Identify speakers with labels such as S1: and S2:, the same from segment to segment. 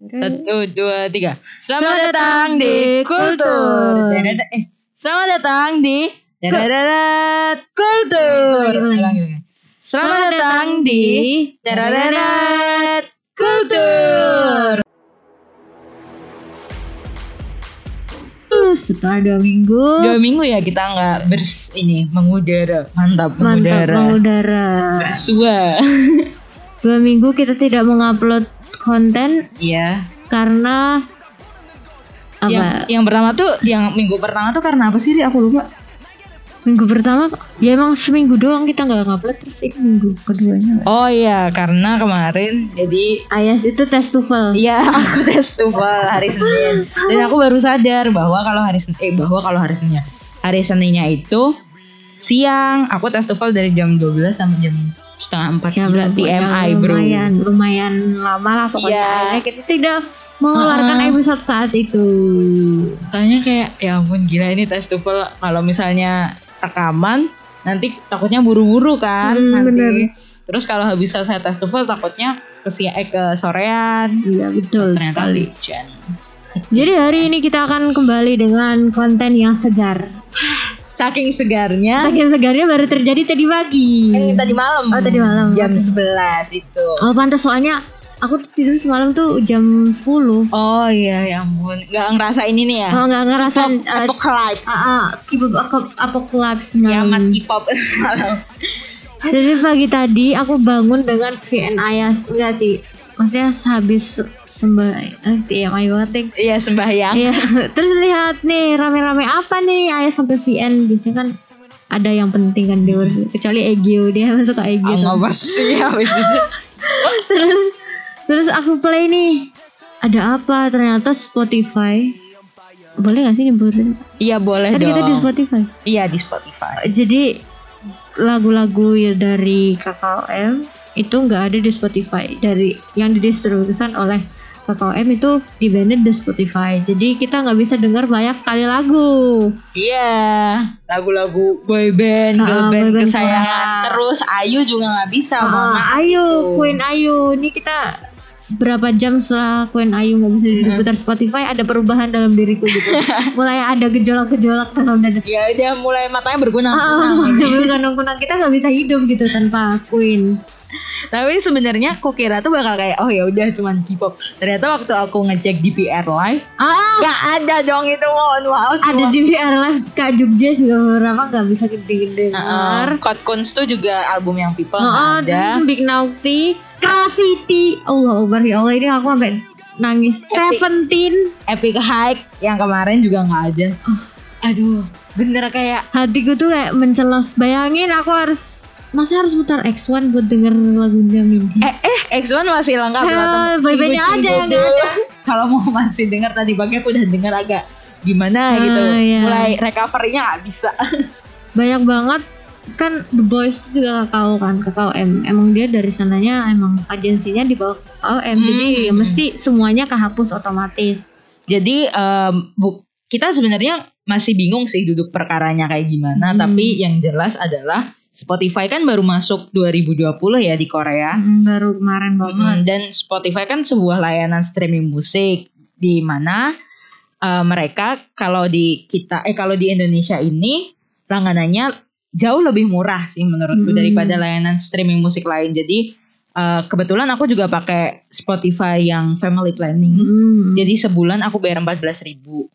S1: Satu, dua, tiga. Selamat datang di Kultur. Deret- Eh, selamat datang di Deret Kultur. Selamat datang di Deret Kultur.
S2: Setelah dua minggu
S1: Dua minggu ya kita nggak bers ini mengudara, mantap
S2: mantap
S1: mengudara.
S2: mengudara.
S1: Bersua.
S2: Dua minggu kita tidak mengupload konten
S1: Iya.
S2: karena apa?
S1: Yang, yang pertama tuh, yang minggu pertama tuh karena apa sih? Aku lupa.
S2: Minggu pertama ya emang seminggu doang kita nggak ngupload terus ini minggu keduanya.
S1: Oh iya, karena kemarin jadi
S2: Ayas itu tes TOEFL.
S1: Iya, aku tes TOEFL hari Senin. Dan aku baru sadar bahwa kalau hari Senin, eh bahwa kalau hari Seninnya, hari Seninnya itu siang. Aku tes TOEFL dari jam 12 sampai jam setengah empat
S2: Ya,
S1: Gila,
S2: belum-
S1: TMI
S2: ya,
S1: bro.
S2: lumayan lumayan lama lah pokoknya
S1: Iya.
S2: Akhirnya kita tidak mengeluarkan
S1: Ah.
S2: episode saat itu
S1: Tanya kayak ya ampun gila ini tes TOEFL kalau misalnya rekaman nanti takutnya buru-buru kan
S2: Hmm,
S1: nanti.
S2: bener.
S1: Terus kalau habis selesai tes TOEFL takutnya ke si eh, ke sorean.
S2: iya betul
S1: Ternyata
S2: sekali
S1: hujan.
S2: jadi hari ini kita akan kembali dengan konten yang segar
S1: Saking segarnya
S2: saking segarnya baru terjadi tadi pagi
S1: Eh, tadi malam.
S2: Oh, tadi malam.
S1: Jam. 11 itu.
S2: oh pantas soalnya aku tuh tidur semalam tuh jam 10
S1: Oh iya ya ampun. Gak ngerasain ini ya.
S2: oh nggak ngerasain uh,
S1: Apocalypse.
S2: ah, ah, K-pop ap- apocalypse
S1: Kiamat semalam.
S2: Jadi pagi tadi aku bangun dengan VN Ayas enggak sih maksudnya sehabis sembah eh TMI banget deh.
S1: Iya sembahyang.
S2: Iya, terus lihat nih rame-rame apa nih? Ayas sampai VN biasanya kan ada yang penting kan dia kecuali Egyo dia masuk ke Egyo tuh.
S1: apa sih? Itu?
S2: terus terus aku play nih. Ada apa? Ternyata Spotify. Boleh gak sih nyebutin
S1: Iya boleh
S2: kan
S1: dong.
S2: kita di Spotify.
S1: Iya di Spotify.
S2: jadi lagu-lagu ya dari KKM itu nggak ada di Spotify. Dari yang didistribusikan oleh KKM itu di banned di Spotify jadi kita nggak bisa dengar banyak sekali lagu
S1: Iya. Lagu-lagu boy band,
S2: Ah,
S1: girl
S2: boy
S1: band
S2: band
S1: kesayangan.
S2: Korea.
S1: Terus Ayu juga nggak bisa.
S2: Ah,
S1: tuh.
S2: Queen Ayu ini kita berapa jam setelah Queen Ayu nggak bisa diputar Spotify ada perubahan dalam diriku gitu mulai ada gejolak-gejolak dalam dada
S1: Ya dia mulai matanya bergunang.
S2: Ah, kunang-kunang kita nggak bisa hidup gitu tanpa Queen
S1: Tapi sebenarnya aku kira tuh bakal kayak oh ya udah cuman K-pop. Ternyata waktu aku ngecek di PR Live
S2: ah
S1: nggak ada dong itu mohon maaf.
S2: ada di VR Live Kak Jogja juga beberapa nggak bisa gede-gede
S1: Uh, Code Kunst tuh juga album yang People nggak ada.
S2: terus Big Naughty, Graffiti. Allah Akbar ya Allah ini aku sampai nangis. Seventeen.
S1: Epic Hike yang kemarin juga nggak ada. Aduh, bener kayak
S2: Hatiku tuh kayak mencelos. Bayangin aku harus masa harus putar X1 buat denger lagunya Mini.
S1: eh eh X1 masih lengkap
S2: Ah, boybandnya
S1: Cinggu-cinggu
S2: aja yang nggak ada.
S1: Kalau mau masih dengar tadi pagi aku udah dengar agak gimana
S2: Ah,
S1: gitu.
S2: iya.
S1: Mulai recovery-nya nggak bisa.
S2: Banyak banget kan The Boys itu juga kakao kan kakao M emang dia dari sananya emang agensinya di bawah kakao M jadi
S1: Hmm.
S2: ya mesti semuanya kehapus otomatis
S1: Jadi em, bu- kita sebenarnya masih bingung sih duduk perkaranya kayak gimana,
S2: Hmm.
S1: tapi yang jelas adalah Spotify kan baru masuk 2020 ya di Korea.
S2: Mm, baru kemarin banget
S1: Mm, dan Spotify kan sebuah layanan streaming musik di mana uh, mereka kalau di kita eh kalau di Indonesia ini langganannya jauh lebih murah sih menurutku
S2: Hmm.
S1: daripada layanan streaming musik lain. Jadi uh, kebetulan aku juga pakai Spotify yang family planning.
S2: Mm.
S1: Jadi sebulan aku bayar 14.000 ribu.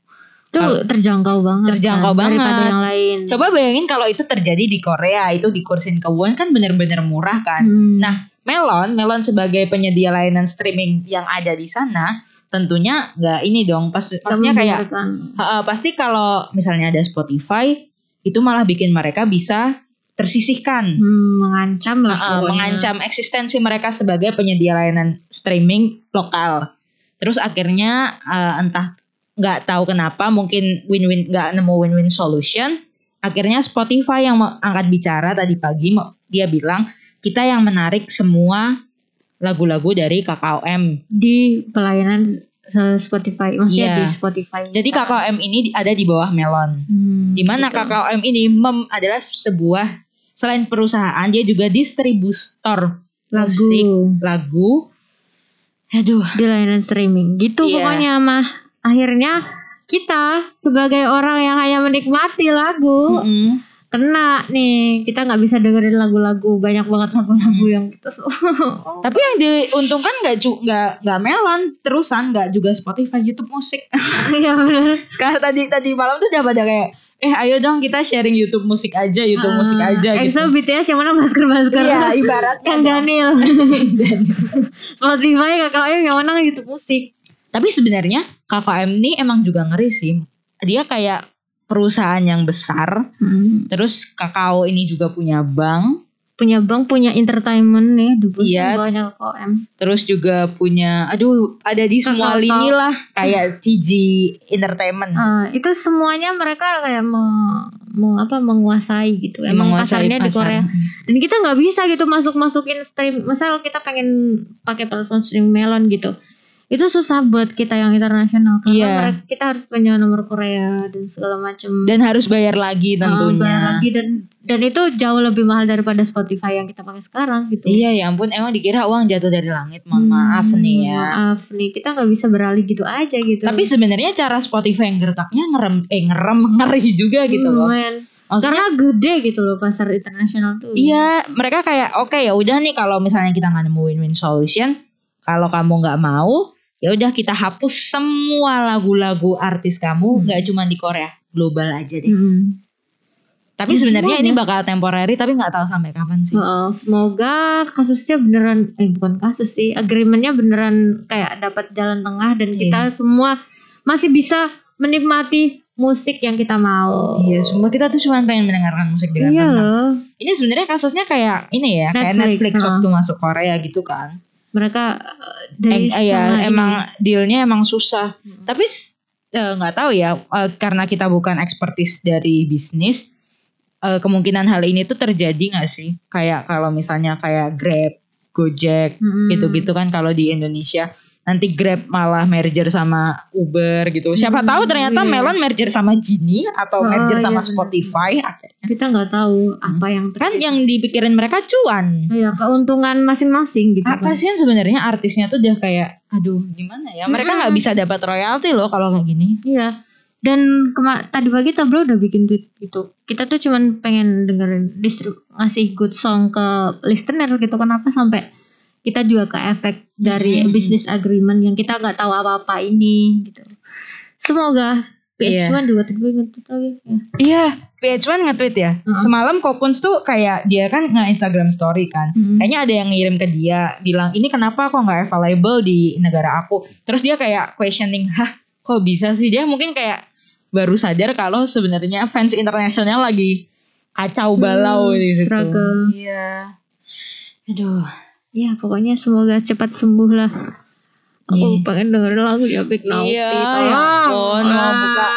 S2: Itu terjangkau banget
S1: Terjangkau
S2: kan, daripada
S1: banget.
S2: yang lain
S1: Coba bayangin kalau itu terjadi di Korea, itu dikursin ke won kan bener-bener murah kan.
S2: Hmm.
S1: Nah, Melon, Melon sebagai penyedia layanan streaming yang ada di sana, tentunya nggak ini dong. Pas, maksudnya kayak ha-ha, pasti kalau misalnya ada Spotify, itu malah bikin mereka bisa tersisihkan,
S2: Hmm, mengancam lah pokoknya.
S1: mengancam eksistensi mereka sebagai penyedia layanan streaming lokal. Terus akhirnya eh, entah nggak tahu kenapa, mungkin win-win nggak nemu win-win solution. Akhirnya Spotify yang angkat bicara tadi pagi, dia bilang kita yang menarik semua lagu-lagu dari KKOM.
S2: di pelayanan Spotify maksudnya
S1: Iya.
S2: di Spotify
S1: Jadi KKOM ini ada di bawah Melon.
S2: Hmm,
S1: Di mana
S2: gitu.
S1: KKOM ini mem- adalah sebuah selain perusahaan dia juga distributor
S2: lagu
S1: musik, lagu, Aduh.
S2: di layanan streaming gitu
S1: Iya.
S2: pokoknya mah akhirnya kita sebagai orang yang hanya menikmati lagu
S1: Mm-mm.
S2: kena nih kita nggak bisa dengerin lagu-lagu banyak banget lagu-lagu
S1: Hmm.
S2: yang kita
S1: Tapi yang diuntungkan nggak cu- nggak nggak melon terusan nggak juga Spotify, YouTube musik.
S2: Iya benar
S1: Sekarang tadi tadi malam tuh udah pada kayak eh ayo dong kita sharing YouTube musik aja, YouTube musik
S2: Ah,
S1: aja gitu.
S2: EXO BTS yang mana masker masker
S1: Iya, ibaratnya
S2: yang. Daniel Spotify KKM yang mana YouTube musik
S1: Tapi sebenarnya KKM ini emang juga ngeri sih. Dia kayak perusahaan yang besar,
S2: Hmm.
S1: terus Kakao ini juga punya bank,
S2: punya bank punya entertainment nih di
S1: Iya.
S2: banyak KKM
S1: terus juga punya aduh ada di semua
S2: Kakao.
S1: lini lah kayak CG Entertainment.
S2: Ah, itu semuanya mereka kayak me- me- apa menguasai gitu emang
S1: Menguasai
S2: pasarnya di
S1: pasar.
S2: Korea dan kita nggak bisa gitu masuk masukin stream misal kita pengen pakai platform stream melon gitu itu susah buat kita yang internasional karena
S1: Iya.
S2: mereka, kita harus punya nomor Korea dan segala macam
S1: Dan harus bayar lagi
S2: Ah,
S1: tentunya.
S2: bayar lagi dan dan itu jauh lebih mahal daripada Spotify yang kita pakai sekarang gitu
S1: Iya ya ampun emang dikira uang jatuh dari langit. Mohon
S2: Hmm,
S1: maaf nih ya.
S2: maaf nih kita nggak bisa beralih gitu aja gitu
S1: Tapi sebenarnya cara Spotify yang gertaknya ngerem eh ngerem ngeri juga gitu
S2: Hmm,
S1: loh.
S2: men.
S1: Maksudnya
S2: karena gede gitu loh pasar internasional tuh
S1: iya mereka kayak oke ya udah nih kalau misalnya kita nggak nemu win-win solution, kalau kamu nggak mau ya udah kita hapus semua lagu-lagu artis kamu
S2: Hmm.
S1: nggak cuma di Korea global aja deh.
S2: Mm.
S1: Tapi
S2: Ya,
S1: sebenarnya ini bakal temporary tapi nggak tahu sampai kapan sih.
S2: Heeh, semoga kasusnya beneran eh bukan kasus sih agreementnya beneran kayak dapat jalan tengah dan
S1: Iya.
S2: kita semua masih bisa menikmati musik yang kita mau.
S1: Iya, semua kita tuh cuma pengen mendengarkan musik dengan
S2: Iya
S1: tenang.
S2: loh,
S1: Ini sebenarnya kasusnya kayak ini ya, kayak
S2: Netflix,
S1: Netflix
S2: ha.
S1: waktu masuk Korea gitu kan.
S2: Mereka eh, dari
S1: Eh,
S2: ini.
S1: emang dealnya emang susah.
S2: Hmm.
S1: Tapi eh, nggak tahu ya, eh, karena kita bukan ekspertis dari bisnis, eh, kemungkinan hal ini tuh terjadi nggak sih? Kayak kalau misalnya kayak Grab, Gojek,
S2: Mm-mm.
S1: gitu-gitu kan kalau di Indonesia nanti Grab malah merger sama Uber gitu. Siapa
S2: Hmm,
S1: tahu ternyata
S2: iya.
S1: Melon merger sama Genie atau
S2: Oh,
S1: merger
S2: iya
S1: sama
S2: benar.
S1: Spotify akhirnya.
S2: kita nggak tahu apa yang
S1: Kan
S2: terjadi.
S1: yang dipikirin mereka cuan.
S2: Iya, keuntungan masing-masing gitu.
S1: Ah,
S2: kan.
S1: kasihan sebenarnya artisnya tuh udah kayak aduh gimana ya mereka nggak bisa dapat royalti loh kalau kayak gini
S2: Iya. Dan kema- tadi pagi Tablo udah bikin tweet gitu. Kita tuh cuman pengen dengerin ngasih good song ke listener gitu. Kenapa sampai kita juga ke efek dari
S1: Hmm.
S2: business agreement yang kita nggak tahu apa-apa ini gitu. Semoga PH1 juga tadi nge-tweet lagi. Ya.
S1: iya PH1 nge-tweet ya
S2: Heeh.
S1: semalam Kokuns tuh kayak dia kan nge-Instagram story kan
S2: Mm.
S1: kayaknya ada yang ngirim ke dia bilang ini kenapa kok nggak available di negara aku terus dia kayak questioning hah kok bisa sih dia mungkin kayak baru sadar kalau sebenarnya fans internasional lagi kacau balau
S2: Hmm,
S1: di situ
S2: struggle.
S1: iya aduh
S2: Ya pokoknya semoga cepat sembuh lah. Aku
S1: Iya.
S2: pengen dengerin lagu ya Big Naughty.
S1: Iya,
S2: tolong.
S1: ya
S2: Ah.
S1: buka.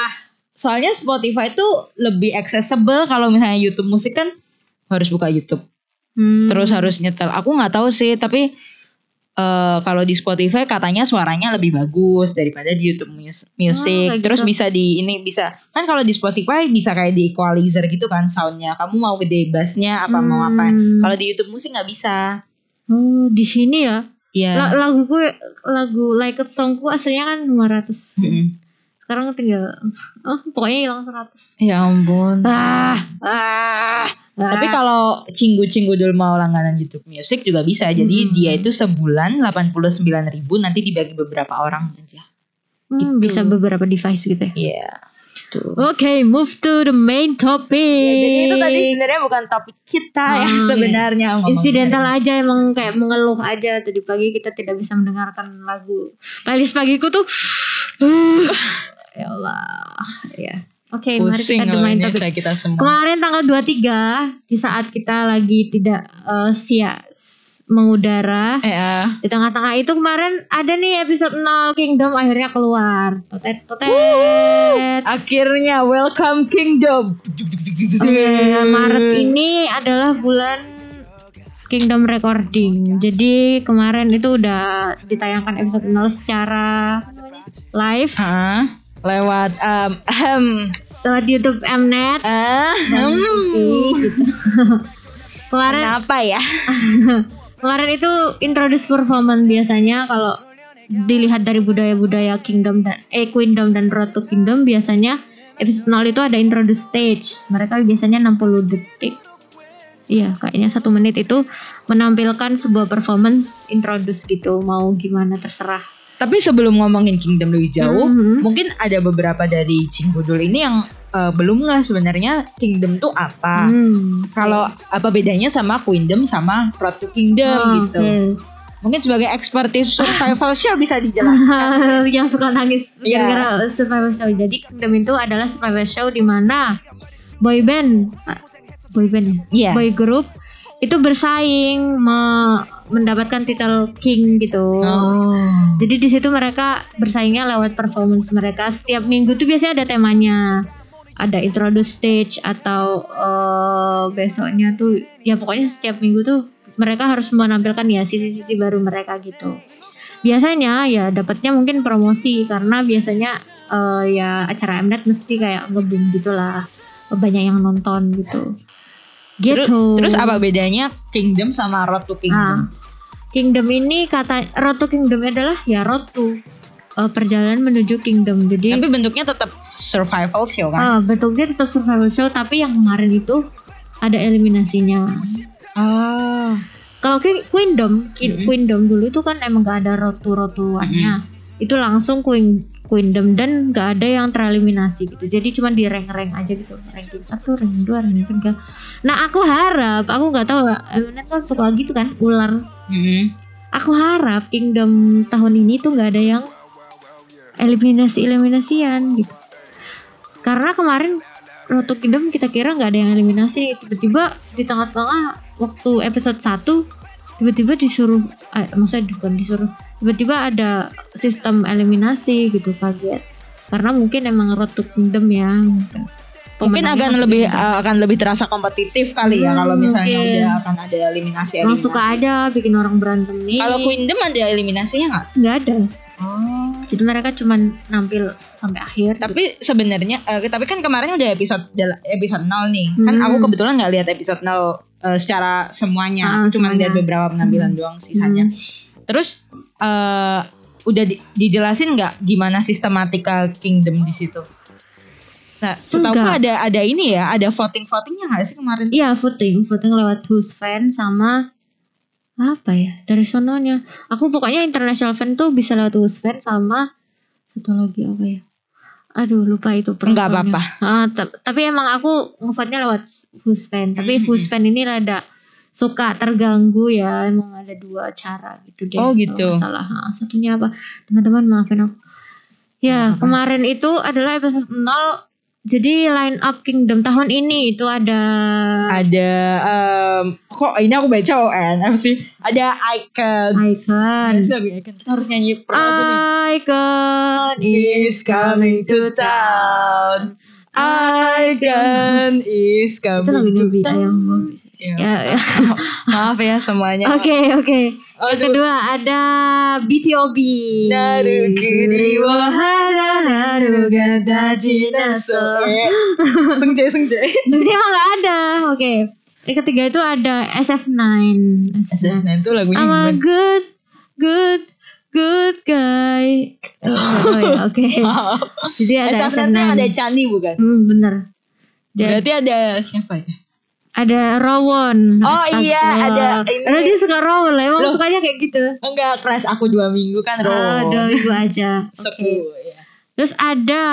S1: Soalnya Spotify tuh lebih accessible kalau misalnya YouTube musik kan harus buka YouTube.
S2: Hmm.
S1: Terus harus nyetel. Aku nggak tahu sih, tapi eh, kalau di Spotify katanya suaranya lebih bagus daripada di YouTube mus- Music.
S2: Oh, kayak
S1: Terus
S2: gitu.
S1: bisa di ini bisa kan kalau di Spotify bisa kayak di equalizer gitu kan soundnya. Kamu mau gede bassnya apa mau apa?
S2: Hmm.
S1: Kalau di YouTube musik nggak bisa.
S2: Oh, di sini ya.
S1: Iya.
S2: La- lagu gue lagu Like It Songku aslinya kan 500
S1: Mm-mm.
S2: sekarang tinggal oh pokoknya hilang 100
S1: Ya ampun.
S2: ah ah
S1: Tapi kalau cinggu-cinggu dulu mau langganan YouTube Music juga bisa. Jadi
S2: Hmm.
S1: dia itu sebulan 89.000 ribu nanti dibagi beberapa orang aja.
S2: hmm,
S1: gitu.
S2: bisa beberapa device gitu ya
S1: Iya. Tuh.
S2: Oke, move to the main topic.
S1: Ya, jadi itu tadi sebenarnya bukan topik kita
S2: Oh,
S1: yang
S2: iya.
S1: sebenarnya
S2: Insidental aja emang kayak mengeluh aja tadi pagi kita tidak bisa mendengarkan lagu playlist pagiku tuh ya Allah ya oke mari
S1: Pusing
S2: kita main
S1: saya kita semua.
S2: Kemarin tanggal 23 di saat kita lagi tidak eh, sia mengudara
S1: Eh, ah.
S2: di tengah-tengah itu kemarin ada nih episode 0 Kingdom akhirnya keluar. Totet totet.
S1: akhirnya Welcome Kingdom.
S2: Oke, Maret ini adalah bulan Kingdom recording. Jadi kemarin itu udah ditayangkan episode 0 secara live
S1: Ah, lewat um, ahem,
S2: lewat YouTube Mnet. TV gitu. kemarin
S1: Kenapa ya?
S2: Kemarin itu introduce performance biasanya kalau dilihat dari budaya-budaya kingdom dan eh queendom dan road to kingdom biasanya episode 0 itu ada introduce stage. Mereka biasanya 60 detik. Iya, kayaknya satu menit itu menampilkan sebuah performance introduce gitu. Mau gimana terserah.
S1: Tapi sebelum ngomongin Kingdom lebih jauh,
S2: Mhm.
S1: mungkin ada beberapa dari Cingbudul ini yang eh, belum nggak sebenarnya Kingdom tuh apa.
S2: Hmm.
S1: Kalau apa bedanya sama Queendom sama Road to Kingdom
S2: Oh,
S1: gitu.
S2: oke.
S1: Mungkin sebagai expertise survival show bisa dijelaskan.
S2: yang suka nangis
S1: Iya.
S2: gara-gara survival show. Jadi Kingdom itu adalah survival show di mana boy band, ah, boy band,
S1: Iya.
S2: ya? boy group itu bersaing me- mendapatkan titel king gitu.
S1: Oh.
S2: Jadi di situ mereka bersaingnya lewat performance mereka. Setiap minggu tuh biasanya ada temanya. Ada introduce stage atau eh, besoknya tuh ya pokoknya setiap minggu tuh mereka harus menampilkan ya sisi-sisi baru mereka gitu. Biasanya ya dapatnya mungkin promosi karena biasanya eh, ya acara Mnet mesti kayak nge-boom gitulah. Banyak yang nonton gitu. Gitu.
S1: Terus, terus apa bedanya Kingdom sama Road to Kingdom?
S2: Kingdom ini kata Road to Kingdom adalah ya road to eh, perjalanan menuju Kingdom. Jadi
S1: Tapi bentuknya tetap survival show kan?
S2: ah, bentuknya tetap survival show tapi yang kemarin itu ada eliminasinya.
S1: Oh.
S2: Kalau Queendom. Queendom dulu itu kan emang gak ada road to-nya. Itu langsung Queen Queendom dan gak ada yang tereliminasi gitu. Jadi cuma di rank-rank aja gitu. Ranking 1, ranking 2, ranking 3. Nah, aku harap, aku nggak tahu, Mnet kan suka gitu kan, ular
S1: Mm-mm.
S2: aku harap Kingdom tahun ini tuh nggak ada yang eliminasi eliminasian gitu karena kemarin Road to Kingdom kita kira nggak ada yang eliminasi tiba-tiba di tengah-tengah waktu episode 1 tiba-tiba disuruh eh, maksudnya bukan disuruh tiba-tiba ada sistem eliminasi gitu kaget karena mungkin emang Road to Kingdom ya mungkin
S1: akan lebih
S2: bisa
S1: uh, akan lebih terasa kompetitif kali ya
S2: Hmm,
S1: kalau misalnya
S2: mungkin.
S1: udah akan ada eliminasi eliminasi.
S2: suka aja bikin orang berantem nih
S1: Kalau Queendom ada eliminasinya nggak?
S2: nggak ada
S1: Oh.
S2: jadi mereka cuman nampil sampai akhir
S1: Tapi sebenarnya eh, tapi kan kemarin udah episode episode 0 nih. Kan
S2: Hmm.
S1: aku kebetulan nggak lihat episode 0 eh, secara semuanya.
S2: Ah,
S1: Cuma lihat beberapa penampilan
S2: Hmm.
S1: doang sisanya. Terus eh, udah di- dijelasin nggak gimana sistematika Kingdom di situ? Nah, setahu ada ada ini ya, ada voting-votingnya nggak sih kemarin?
S2: Iya voting, voting lewat who's fan sama apa ya dari sononya. Aku pokoknya international fan tuh bisa lewat who's fan sama satu lagi apa ya? Aduh lupa itu.
S1: Enggak
S2: perempuannya.
S1: apa-apa.
S2: Ah, ta- tapi emang aku ngevote-nya lewat who's fan. Tapi
S1: Hmm.
S2: who's fan ini rada suka terganggu ya. Emang ada dua cara gitu deh.
S1: Oh, gitu.
S2: nggak Salah. Ah, satunya apa? Teman-teman maafin aku. Ya
S1: Apa?
S2: kemarin itu adalah episode 0 jadi line up Kingdom tahun ini itu ada
S1: Ada em, kok ini aku baca ON apa sih? Ada icon.
S2: Icon.
S1: Kita harus nyanyi per nih.
S2: Icon
S1: is coming to town. Icon is coming
S2: Itu lagunya
S1: to town.
S2: Ayang
S1: Ya.
S2: Ya, ya.
S1: Maaf ya semuanya.
S2: Oke, oke. Yang
S1: Aduh.
S2: kedua ada BTOB.
S1: Narukiri wahana naruga daji naso. Sungje sungje.
S2: Tapi emang gak ada. Oke. Yang ketiga itu ada SF9. SF9.
S1: Nah itu lagunya
S2: I'm
S1: gimana?
S2: good, good, good guy. Oh, ya, oke. Jadi ada
S1: SF9
S2: SF9.
S1: yang ada Candi bukan?
S2: Hmm, bener. Dan
S1: Berarti ada siapa ya?
S2: Ada Rawon.
S1: Oh, iya, ada ini.
S2: Karena dia suka Rawon lah. Emang
S1: Loh.
S2: sukanya kayak gitu.
S1: Enggak, kelas aku dua minggu kan
S2: Ah,
S1: Ro.
S2: dua minggu aja. Oke.
S1: Seku ya.
S2: Terus ada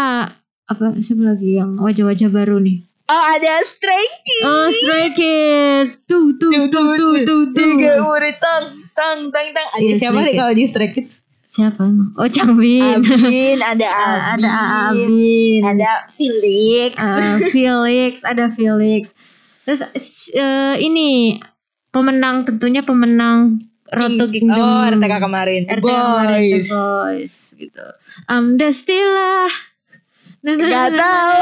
S2: apa siapa lagi yang wajah-wajah baru nih?
S1: Oh ada Stray Kids.
S2: Oh, Stray Kids. Tuh, tuh, tuh, tuh, tuh, tuh.
S1: Tiga murid tang tang tang tang. Ada
S2: Iya,
S1: siapa nih kalau di Stray Kids?
S2: Siapa? Oh, Changbin.
S1: Abin, ada
S2: Ah,
S1: Abin,
S2: ada Abin.
S1: ada Felix.
S2: Ah, Felix, ada Felix. Terus eh, ini pemenang tentunya pemenang Road to
S1: King-
S2: Kingdom.
S1: Oh, RTK kemarin.
S2: RTK kemarin, The
S1: Boys.
S2: Boys gitu. I'm Destila.
S1: Gak tahu.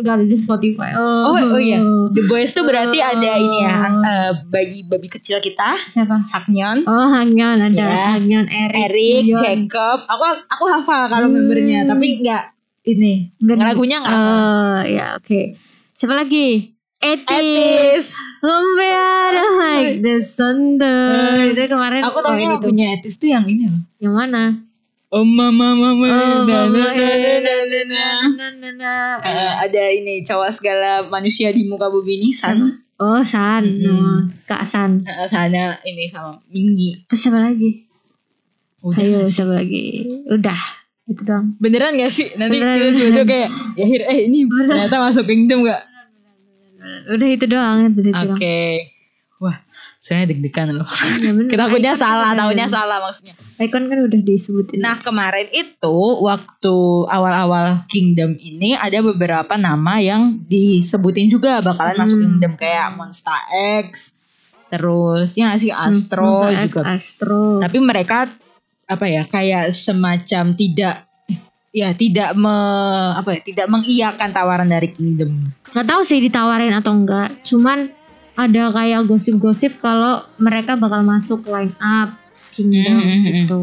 S2: Gak ada di Spotify.
S1: Oh, oh iya. The Boys tuh berarti ada ini ya,
S2: Oh.
S1: eh, bagi babi kecil kita,
S2: Siapa?
S1: Haknyon,
S2: Oh, Hangyon ada
S1: Ya.
S2: Hangyon, Eric,
S1: Eric. Jacob. Aku aku hafal kalau
S2: Hmm.
S1: membernya, tapi nggak ini. Lagunya nggak hafal.
S2: Oh, ya oke. Siapa lagi? Etis. Compare like the thunder. Itu kemarin
S1: Aku
S2: oh,
S1: tahu
S2: ini tuh.
S1: punya Etis tuh yang ini loh.
S2: Yang mana?
S1: Oh mama mama
S2: Oh,
S1: na,
S2: Mama,
S1: na, na, na, na, na.
S2: na, na, na.
S1: Eh, ada ini cowok segala manusia di muka bumi ini San.
S2: Oh, San.
S1: Mm-mm.
S2: Oh, Kak San.
S1: Eh, Sana ini sama Minggi.
S2: Terus siapa lagi?
S1: Udah.
S2: Ayo, siapa lagi? Udah. Itu dong.
S1: Beneran gak sih? Nanti
S2: Beneran,
S1: kita tiba-tiba kayak ya Hir, eh ini
S2: Beneran.
S1: ternyata masuk kingdom gak?
S2: Udah itu doang.
S1: Oke.
S2: doang.
S1: Wah, sebenarnya deg-degan loh.
S2: Ya.
S1: Takutnya salah, tahunya salah maksudnya.
S2: Icon kan udah disebutin.
S1: Nah kemarin itu waktu awal-awal Kingdom ini ada beberapa nama yang disebutin juga bakalan
S2: Hmm.
S1: masuk Kingdom kayak Monster X, terus ya sih Astro
S2: Monster X,
S1: juga.
S2: Astro.
S1: Tapi mereka apa ya kayak semacam tidak ya tidak me, apa ya tidak mengiyakan tawaran dari Kingdom.
S2: Gak tahu sih ditawarin atau enggak. Cuman ada kayak gosip-gosip kalau mereka bakal masuk line up Kingdom
S1: Hmm, hmm,
S2: gitu.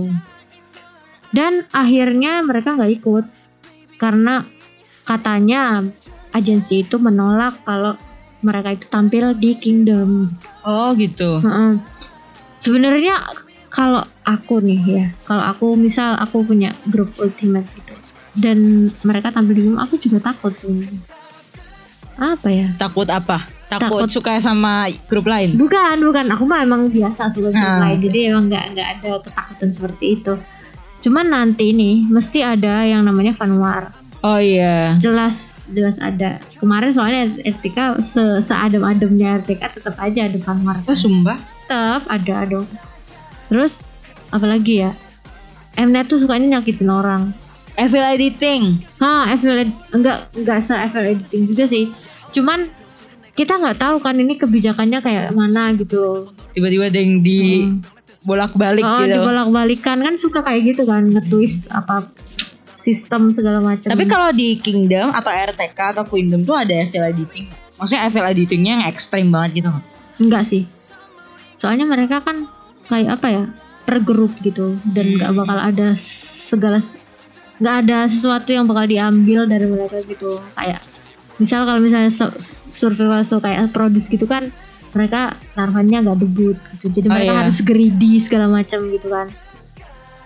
S2: Dan akhirnya mereka nggak ikut karena katanya agensi itu menolak kalau mereka itu tampil di Kingdom.
S1: Oh gitu.
S2: Sebenarnya kalau aku nih ya, kalau aku misal aku punya grup ultimate gitu dan mereka tampil di Kingdom, aku juga takut tuh. Apa ya?
S1: Takut apa? Takut,
S2: Takut.
S1: suka sama grup lain.
S2: Bukan, bukan. Aku mah emang biasa suka grup
S1: Ah,
S2: lain. Jadi emang nggak nggak ada ketakutan seperti itu. Cuman nanti nih mesti ada yang namanya fanwar.
S1: Oh iya.
S2: Jelas, jelas ada. Kemarin soalnya RTK se seadem-ademnya RTK tetap aja ada fanwar.
S1: Oh sumpah.
S2: Tetap ada dong. Terus apalagi ya? Mnet tuh sukanya nyakitin orang.
S1: Evil editing.
S2: FL ed- enggak enggak se FL editing juga sih. Cuman kita nggak tahu kan ini kebijakannya kayak mana gitu.
S1: Tiba-tiba ada yang di
S2: Hmm.
S1: bolak-balik
S2: Oh,
S1: gitu.
S2: dibolak-balikan kan suka kayak gitu kan, nge-twist apa sistem segala macam.
S1: Tapi kalau di Kingdom atau RTK atau Kingdom tuh ada evil editing. Maksudnya evil editingnya yang ekstrim banget gitu.
S2: enggak sih. Soalnya mereka kan kayak apa ya? Per grup gitu dan nggak
S1: Hmm.
S2: bakal ada segala nggak ada sesuatu yang bakal diambil dari mereka gitu. Kayak misal kalau misalnya su- survival show kayak produce gitu kan mereka taruhannya nggak debut gitu. Jadi
S1: Oh,
S2: mereka
S1: iya.
S2: harus greedy segala macam gitu kan.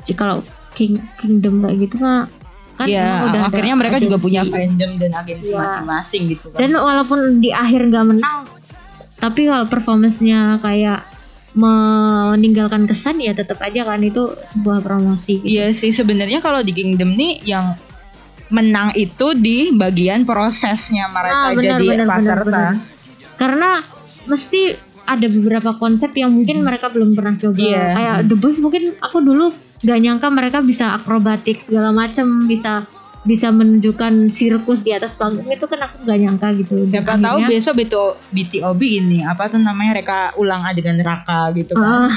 S2: Jadi kalau King Kingdom kayak gitu mah kan emang udah
S1: akhirnya mereka juga
S2: agensi.
S1: punya fandom dan agensi
S2: Iya.
S1: masing-masing gitu kan.
S2: Dan walaupun di akhir nggak menang, tapi kalau performance-nya kayak meninggalkan kesan ya tetap aja kan itu sebuah promosi. Gitu.
S1: Iya sih sebenarnya kalau di Kingdom nih yang menang itu di bagian prosesnya mereka
S2: Ah, benar,
S1: jadi
S2: benar, benar,
S1: peserta.
S2: benar. Karena mesti ada beberapa konsep yang mungkin mereka belum pernah coba.
S1: Iya.
S2: Kayak The Boys mungkin aku dulu nggak nyangka mereka bisa akrobatik segala macam, bisa bisa menunjukkan sirkus di atas panggung itu kan aku nggak nyangka gitu.
S1: Siapa tahu
S2: akhirnya-
S1: besok BTO, BTOB ini apa tuh namanya mereka ulang adegan Raka gitu kan.
S2: Ah,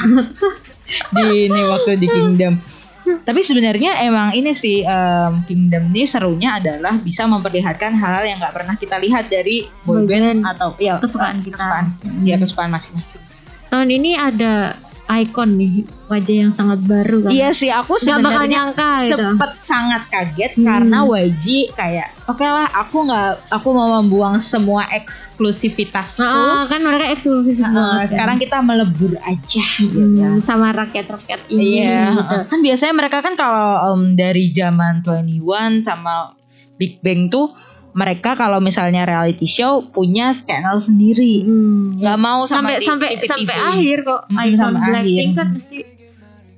S1: di ini waktu di Kingdom. Tapi sebenarnya emang ini sih em, Kingdom ini serunya adalah bisa memperlihatkan hal-hal yang nggak pernah kita lihat dari boyband atau ya
S2: Kesukaan kita.
S1: kesukaan ya kesukaan masing-masing.
S2: tahun ini ada icon nih wajah yang sangat baru kan.
S1: Iya sih aku
S2: bakal
S1: sebenarnya
S2: nyangka gitu.
S1: sempet sangat kaget
S2: Hmm.
S1: karena YG kayak oke lah aku nggak aku mau membuang semua eksklusivitasku.
S2: Ah, kan mereka eksklusif
S1: Nah,
S2: banget kan.
S1: sekarang kita melebur aja gitu.
S2: Hmm, sama rakyat-rakyat ini
S1: Iya,
S2: gitu.
S1: kan biasanya mereka kan kalau em, dari zaman 21 sama Big Bang tuh mereka kalau misalnya reality show punya channel sendiri.
S2: Hmm,
S1: nggak mau sama
S2: sampai
S1: di
S2: sampai
S1: TV.
S2: sampai akhir kok
S1: Mm,
S2: icon
S1: sampai
S2: Blackpink
S1: akhir.
S2: kan mesti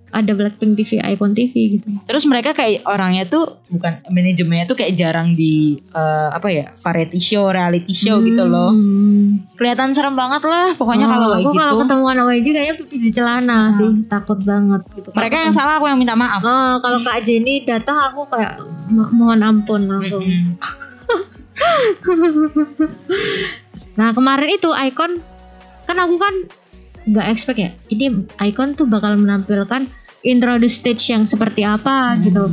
S2: ada Blackpink TV, Icon TV gitu.
S1: Terus mereka kayak orangnya tuh bukan manajemennya tuh kayak jarang di eh, apa ya variety show, reality show gitu loh.
S2: Hmm.
S1: Kelihatan serem banget lah. Pokoknya
S2: Oh,
S1: kalau
S2: aku kalau ketemu anak YG kayaknya pipis di celana sih, takut banget gitu.
S1: mereka yang salah aku yang minta maaf.
S2: Oh, kalau Kak Jenny datang aku kayak "Mo- mohon ampun langsung.
S1: Mm-mm.
S2: Nah kemarin itu Icon kan aku kan nggak expect ya ini Icon tuh bakal menampilkan introduce stage yang seperti apa
S1: Hmm.
S2: gitu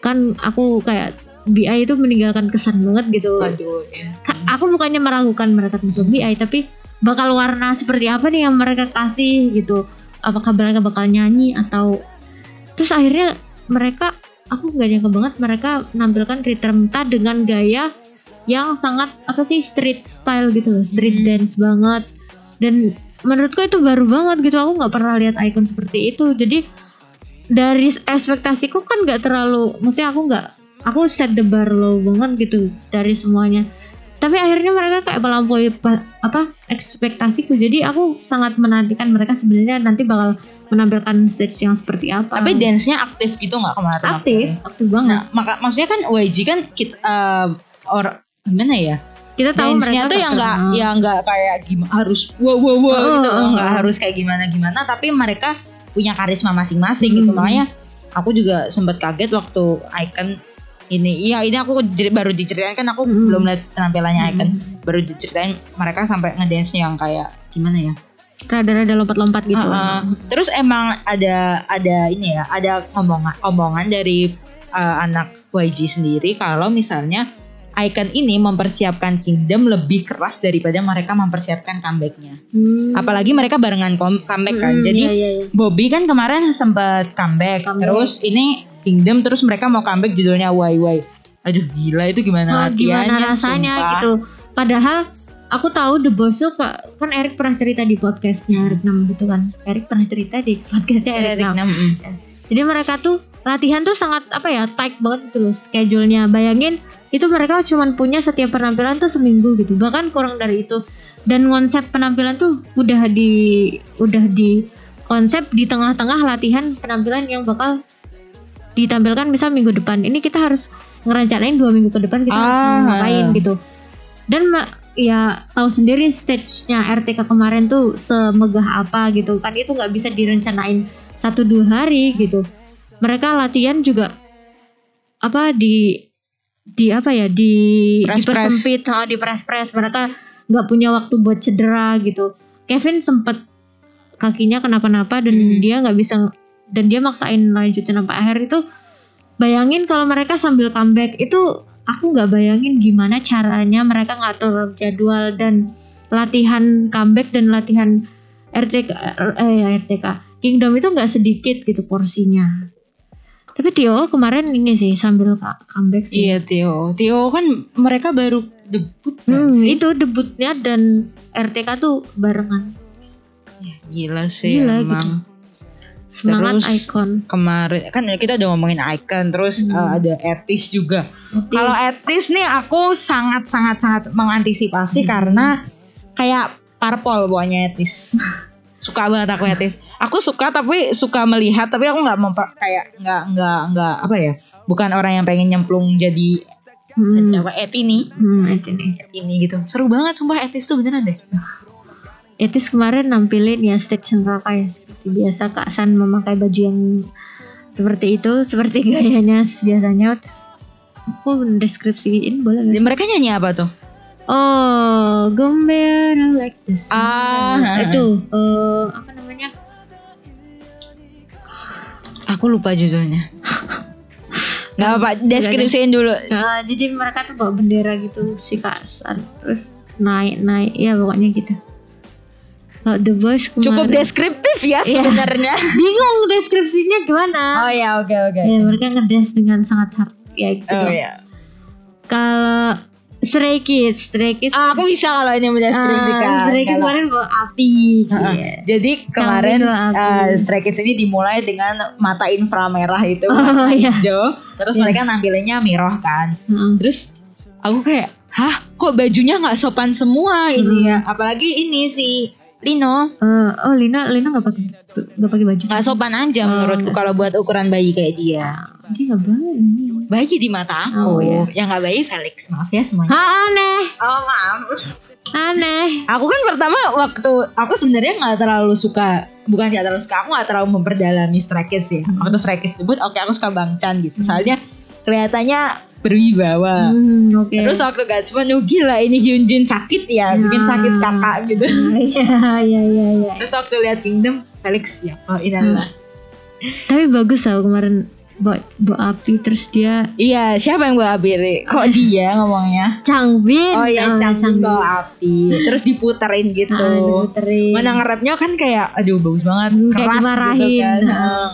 S2: kan aku kayak BI itu meninggalkan kesan banget gitu
S1: Waduh, ya.
S2: Aku bukannya meragukan mereka tentang BI tapi bakal warna seperti apa nih yang mereka kasih gitu apakah mereka bakal nyanyi atau terus akhirnya mereka aku nggak nyangka banget mereka menampilkan Rita Mta dengan gaya yang sangat apa sih street style gitu loh street
S1: Hmm.
S2: dance banget. Dan menurutku itu baru banget gitu aku nggak pernah lihat icon seperti itu. Jadi dari ekspektasiku kan nggak terlalu maksudnya aku nggak aku set the bar low banget gitu dari semuanya. Tapi akhirnya mereka kayak melampaui pa- apa ekspektasiku. Jadi aku sangat menantikan mereka sebenarnya nanti bakal menampilkan stage yang seperti apa
S1: Tapi dance-nya aktif gitu nggak kemarin?
S2: aktif aktif banget
S1: Nah, maka maksudnya kan YG kan kita eh, or gimana ya?
S2: kita tahu
S1: Dance-nya
S2: mereka
S1: tuh yang nggak yang nggak kayak gimana harus wow wow wow
S2: Oh,
S1: gitu
S2: oh,
S1: nggak
S2: oh.
S1: harus kayak gimana gimana tapi mereka punya karisma masing-masing gitu
S2: Hmm.
S1: makanya aku juga sempat kaget waktu Icon ini iya ini aku baru diceritain kan aku
S2: Hmm.
S1: belum lihat penampilannya Icon
S2: Hmm.
S1: baru diceritain mereka sampai ngedance yang kayak gimana ya
S2: rada-rada lompat-lompat gitu
S1: Uh-uh. Terus emang ada ada ini ya, ada omongan omongan dari uh, anak YG sendiri kalau misalnya Icon ini mempersiapkan Kingdom lebih keras daripada mereka mempersiapkan comebacknya.
S2: Hmm.
S1: Apalagi mereka barengan comeback kan.
S2: Hmm,
S1: Jadi
S2: iya, iya, iya.
S1: Bobby kan kemarin sempat comeback.
S2: Comeback.
S1: Terus ini Kingdom terus mereka mau comeback judulnya YY. Aduh gila itu gimana
S2: Wah,
S1: latihannya
S2: gimana rasanya
S1: sumpah.
S2: gitu padahal aku tahu The Boss tuh ka- kan Erik pernah cerita di podcastnya Erik Nam gitu kan? Erik pernah cerita di podcastnya Erik
S1: Eric
S2: Nam
S1: mm.
S2: jadi mereka tuh latihan tuh sangat apa ya tight banget gitu loh schedule-nya. Bayangin itu mereka cuma punya setiap penampilan tuh seminggu gitu. Bahkan kurang dari itu. Dan konsep penampilan tuh udah di udah di konsep di tengah-tengah latihan penampilan yang bakal ditampilkan misal minggu depan. Ini kita harus ngerencanain dua minggu ke depan kita harus
S1: Ah.
S2: ngapain gitu. Dan ya tahu sendiri stage-nya RTK kemarin tuh semegah apa gitu kan. Itu nggak bisa direncanain satu dua hari gitu. Mereka latihan juga apa di di apa ya di
S1: Press-press.
S2: dipersempit ah, di press press mereka nggak punya waktu buat cedera gitu. Kevin sempet kakinya kenapa-napa dan
S1: Hmm.
S2: dia nggak bisa dan dia maksain lanjutin sampai akhir. Itu bayangin kalau mereka sambil comeback itu aku nggak bayangin gimana caranya mereka ngatur jadwal dan latihan comeback dan latihan RTK eh ya, RTK Kingdom itu nggak sedikit gitu porsinya tapi Tio kemarin ini sih sambil comeback sih
S1: Iya Tio, Tio kan mereka baru debut kan
S2: Hmm,
S1: sih?
S2: itu debutnya dan RTK tuh barengan
S1: Gila sih
S2: Gila,
S1: emang.
S2: gitu. Semangat
S1: Terus,
S2: icon
S1: Kemarin kan kita udah ngomongin Icon, terus
S2: Hmm.
S1: uh, ada Etis juga. Kalau Etis nih aku sangat sangat sangat mengantisipasi
S2: Hmm.
S1: karena kayak parpol pokoknya Etis. suka banget aku Etis. Aku suka tapi suka melihat tapi aku nggak kayak nggak nggak nggak apa ya? Bukan orang yang pengen nyemplung jadi
S2: hmm.
S1: siapa Eti nih.
S2: Hmm, itu nih.
S1: Ini gitu. Seru banget sumpah Etis tuh beneran deh.
S2: Etis kemarin nampilin ya stage neraka ya seperti biasa Kak San memakai baju yang seperti itu seperti gayanya biasanya terus aku deskripsiin boleh nggak sih?
S1: Mereka nyanyi apa tuh?
S2: Oh, Gembira like this.
S1: Ah,
S2: itu eh, apa namanya?
S1: Aku lupa judulnya. Gak apa-apa, deskripsiin dulu.
S2: Nah, jadi mereka tuh bawa bendera gitu si Kak San terus naik naik ya pokoknya gitu. Kalau The Voice kemarin
S1: Cukup deskriptif ya
S2: Iya.
S1: sebenarnya.
S2: bingung deskripsinya gimana?
S1: Oh ya, oke oke.
S2: Ya mereka ngedes dengan sangat hard ya gitu.
S1: Oh ya.
S2: Kalau Stray Kids, Stray Kids
S1: Ah, aku bisa kalau ini mendeskripsikan.
S2: Ah, Stray Kids
S1: Kalau-
S2: kemarin bawa api.
S1: Heeh.
S2: iya.
S1: Jadi kemarin uh, Stray Kids ini dimulai dengan mata inframerah itu
S2: Oh,
S1: warna
S2: iya.
S1: hijau. Terus
S2: Iya.
S1: mereka nampilinnya miroh kan.
S2: Heeh.
S1: Terus aku kayak, hah kok bajunya nggak sopan semua ini ya? Apalagi ini si Lino
S2: Eh, oh Lina Lina nggak pakai nggak pakai baju.
S1: nggak sopan aja
S2: Oh,
S1: menurutku
S2: nggak
S1: kalau buat ukuran bayi kayak dia.
S2: Dia nggak baik.
S1: Bayi di mata
S2: Oh,
S1: aku.
S2: iya.
S1: Yang nggak bayi Felix, maaf ya semuanya.
S2: Ha, aneh,
S1: Oh maaf.
S2: aneh.
S1: Aku kan pertama waktu aku sebenarnya nggak terlalu suka bukan nggak terlalu suka aku nggak terlalu memperdalami Stray Kids ya.
S2: Hmm.
S1: Waktu Stray Kids debut oke aku suka Bang Chan gitu. Soalnya kelihatannya berwibawa.
S2: Hmm, oke.
S1: Terus waktu Gatsman oh gila ini Hyunjin sakit ya, bikin
S2: Nah.
S1: sakit kakak gitu.
S2: Iya, iya, iya, iya.
S1: Terus waktu lihat Kingdom Felix ya, oh inilah.
S2: Tapi bagus tau kemarin bawa, bawa api terus dia
S1: Iya, siapa yang bawa api? Kok dia ngomongnya?
S2: Changbin.
S1: Oh iya,
S2: Ah,
S1: Changbin bawa api. Terus diputerin gitu.
S2: Ah, diputerin.
S1: Mana ngerapnya kan kayak aduh bagus banget,
S2: Hmm, kayak
S1: keras gitu
S2: dimarahin.
S1: kan.
S2: Nah.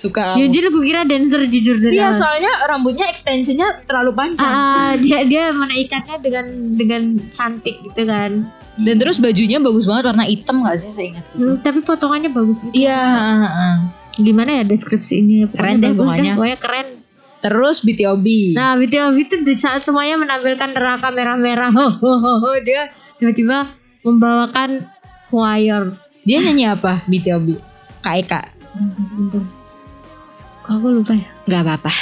S1: Suka.
S2: Yujin aku kira dancer jujur dari
S1: Iya soalnya rambutnya ekstensinya terlalu panjang.
S2: Ah, dia dia menaikkannya dengan dengan cantik gitu kan.
S1: Dan terus bajunya bagus banget warna hitam gak sih seingat
S2: Hmm, tapi potongannya bagus gitu.
S1: Iya. heeh.
S2: Gimana ya deskripsi ini?
S1: Keren deh pokoknya.
S2: Pokoknya keren.
S1: Terus BTOB.
S2: Nah, video itu di saat semuanya menampilkan neraka merah-merah, ho, ho, ho, ho, dia tiba-tiba membawakan choir.
S1: Dia nyanyi apa BTOB? Kak Eka.
S2: Bentar. Kok aku lupa ya?
S1: Gak apa-apa.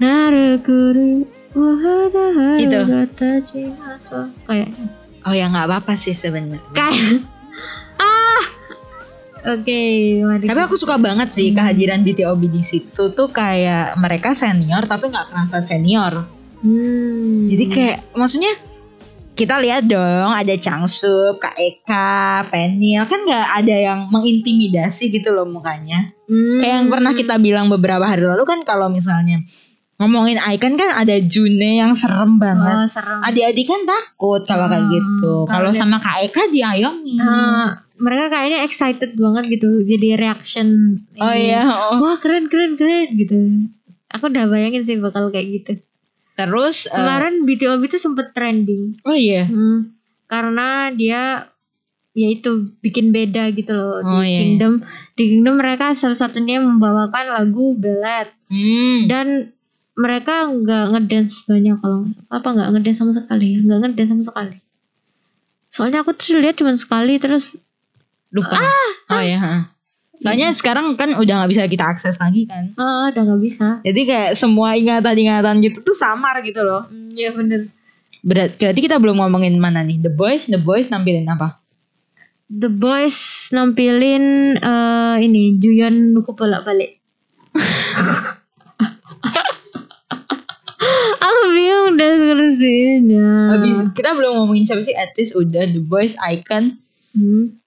S2: Narekuru wahada
S1: Itu.
S2: Kayaknya.
S1: Oh ya nggak apa-apa sih sebenarnya.
S2: Kayak ah. Oke, mari.
S1: Tapi aku suka banget sih kehadiran BTOB di situ tuh kayak mereka senior tapi nggak kerasa senior.
S2: Hmm.
S1: Jadi kayak maksudnya kita lihat dong ada Changsup, Kak Eka, Penil kan nggak ada yang mengintimidasi gitu loh mukanya.
S2: Hmm.
S1: Kayak yang pernah kita bilang beberapa hari lalu kan kalau misalnya ngomongin Icon kan ada June yang serem banget.
S2: Oh, serem.
S1: Adik-adik kan takut kalau kayak
S2: Hmm,
S1: gitu.
S2: kalau
S1: sama Kak Eka diayomi.
S2: Eh, mereka kayaknya excited banget gitu. Jadi reaction.
S1: oh
S2: ini.
S1: iya. oh.
S2: Wah keren keren keren gitu. Aku udah bayangin sih bakal kayak gitu.
S1: Terus eh,
S2: Kemarin BTOB itu sempet trending.
S1: oh iya.
S2: Hmm, karena dia ya itu bikin beda gitu loh
S1: Oh,
S2: di
S1: iya.
S2: Kingdom. Di Kingdom mereka salah satunya membawakan lagu Ballet
S1: Hmm.
S2: dan mereka nggak ngedance banyak kalau apa nggak ngedance sama sekali ya nggak ngedance sama sekali. Soalnya aku tuh lihat cuma sekali terus
S1: Lupa.
S2: Ah,
S1: oh iya. ha. Soalnya sekarang kan udah nggak bisa kita akses lagi kan.
S2: ah udah nggak bisa.
S1: Jadi kayak semua ingatan-ingatan gitu tuh samar gitu loh.
S2: Hmm, ya bener.
S1: Berat. Berarti kita belum ngomongin mana nih? The Boys, The Boys nampilin apa?
S2: The Boys nampilin eh, ini Juyeon nuku bolak-balik. Aku bingung deskripsinya.
S1: Habis kita belum ngomongin siapa sih? At least udah The Boys, Icon,
S2: Hmm.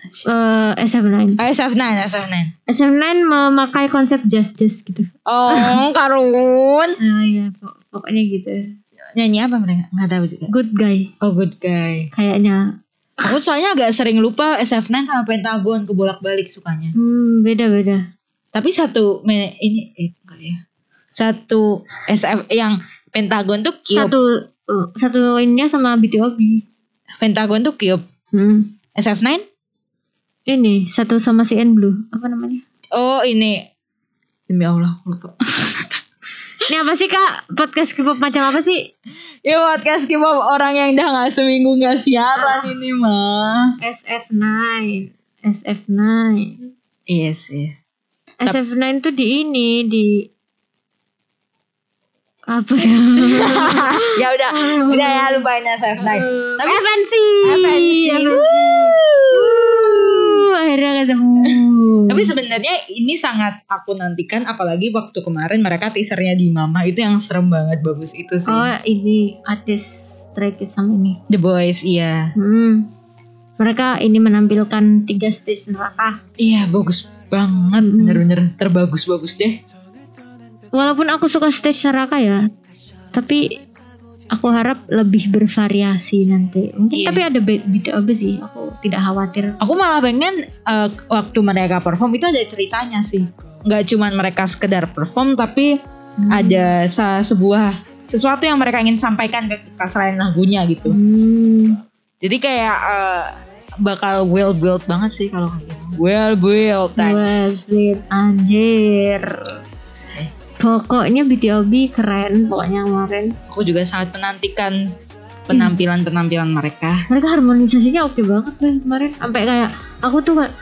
S2: Eh, SF9.
S1: oh, SF9, SF9.
S2: SF9 memakai konsep justice gitu.
S1: Oh, Karun.
S2: Nah ya pok- pokoknya gitu.
S1: Nyanyi apa mereka? Nggak tahu juga.
S2: Good guy
S1: Oh, Good Guy.
S2: kayaknya.
S1: Aku soalnya agak sering lupa SF9 sama Pentagon kebolak-balik sukanya.
S2: Hmm, beda-beda.
S1: Tapi satu ini eh enggak ya. Satu SF yang Pentagon tuh Cube.
S2: Satu eh, satu ininya sama BTOB.
S1: Pentagon tuh Cube.
S2: Hmm.
S1: SF9?
S2: Ini satu sama si N Blue. Apa namanya?
S1: Oh, ini. Demi Allah, lupa.
S2: Ini apa sih kak? Podcast K-pop macam apa sih?
S1: ya podcast K-pop orang yang udah gak seminggu gak siaran ini mah.
S2: SF9. SF9.
S1: Iya sih.
S2: SF9 tuh di ini di apa ya?
S1: ya udah, udah ya lupain SF9. Tapi
S2: FNC.
S1: FNC.
S2: Wuh, akhirnya ketemu.
S1: Tapi sebenarnya ini sangat aku nantikan apalagi waktu kemarin mereka teasernya di Mama itu yang serem banget bagus itu sih.
S2: oh ini artis Stray Kids sama ini.
S1: The Boys iya.
S2: Hmm. Mereka ini menampilkan tiga stage neraka.
S1: Iya bagus banget
S2: Mm.
S1: bener-bener terbagus-bagus deh.
S2: Walaupun aku suka stage neraka ya, tapi aku harap lebih bervariasi nanti. Mungkin
S1: Iya.
S2: tapi ada be- beda apa sih? Aku tidak khawatir.
S1: Aku malah pengen eh, waktu mereka perform itu ada ceritanya sih. Nggak cuman mereka sekedar perform tapi
S2: Hmm.
S1: ada sa- sebuah sesuatu yang mereka ingin sampaikan ke kita selain lagunya gitu.
S2: Hmm.
S1: Jadi kayak eh, bakal well built banget sih kalau kayak gitu. Well built. thanks.
S2: Westlit anjir. Pokoknya BTOB keren pokoknya kemarin.
S1: Aku juga sangat menantikan penampilan-penampilan mereka.
S2: Mereka harmonisasinya oke banget deh kemarin. Sampai kayak aku tuh kayak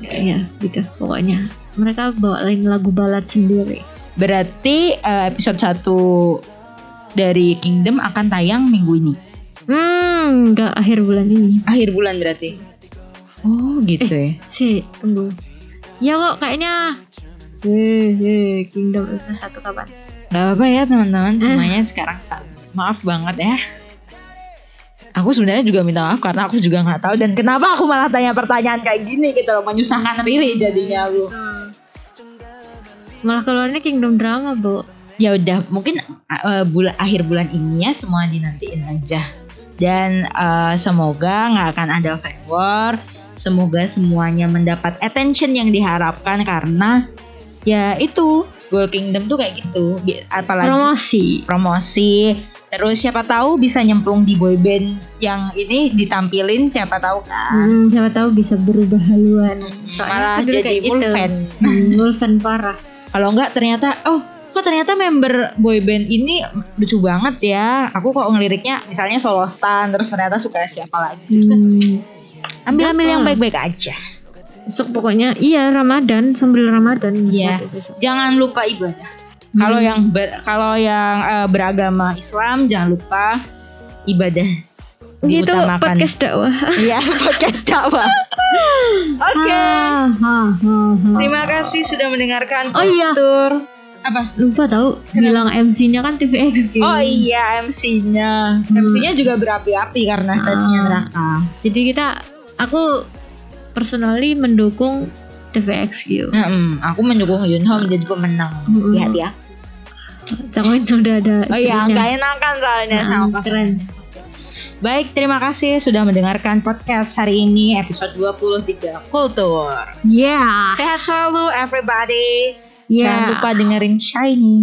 S2: ya gitu pokoknya. Mereka bawain lagu balad sendiri.
S1: Berarti eh, episode 1 dari Kingdom akan tayang minggu ini.
S2: Hmm, nggak akhir bulan ini.
S1: Akhir bulan berarti. Oh gitu ya.
S2: Si, tunggu. Ya kok kayaknya Hei, Kingdom itu satu kapan?
S1: Gak apa-apa ya teman-teman semuanya sekarang maaf banget ya. Aku sebenarnya juga minta maaf karena aku juga nggak tahu dan kenapa aku malah tanya pertanyaan kayak gini gitu loh menyusahkan Riri jadinya aku.
S2: Malah keluarnya Kingdom drama, Bu.
S1: Ya udah mungkin uh, bulan akhir bulan ini ya semua dinantiin aja dan uh, semoga nggak akan ada fan war. semoga semuanya mendapat attention yang diharapkan karena ya itu School Kingdom tuh kayak gitu apalagi
S2: Promosi.
S1: promosi terus siapa tahu bisa nyemplung di boyband yang ini ditampilin siapa tahu kan
S2: Hmm, siapa tahu bisa berubah haluan. Soalnya
S1: malah jadi full
S2: gitu.
S1: fan
S2: Hmm, Wolfen parah.
S1: kalau enggak ternyata oh kok ternyata member boyband ini lucu banget ya aku kok ngeliriknya misalnya solo stan terus ternyata suka siapa lagi kan.
S2: Hmm.
S1: ambil ambil yang
S2: Apa?
S1: baik-baik aja
S2: So, pokoknya iya Ramadan sambil Ramadan.
S1: Iya. jangan lupa ibadah kalau
S2: Hmm.
S1: yang ber- kalau yang eh, beragama Islam jangan lupa ibadah diutamakan
S2: podcast dakwah.
S1: Iya podcast dakwah oke
S2: ha.
S1: terima kasih sudah mendengarkan
S2: Oh iya.
S1: Apa
S2: Lupa tahu bilang MC-nya kan TVX gitu.
S1: Oh iya MC-nya. MC-nya juga berapi-api karena stage-nya
S2: Ah.
S1: neraka.
S2: Jadi kita aku personally mendukung TVX gitu.
S1: Mm-mm, aku mendukung Yunho menjadi pemenang
S2: Mm-mm.
S1: di hati aku.
S2: Jangan udah ada.
S1: Oh iya, nggak enakan soalnya
S2: Nah,
S1: sama
S2: keren.
S1: keren. Baik, terima kasih sudah mendengarkan podcast hari ini episode 23 Kultur.
S2: Yeah.
S1: Sehat selalu everybody.
S2: Yeah.
S1: Jangan lupa dengerin Shiny.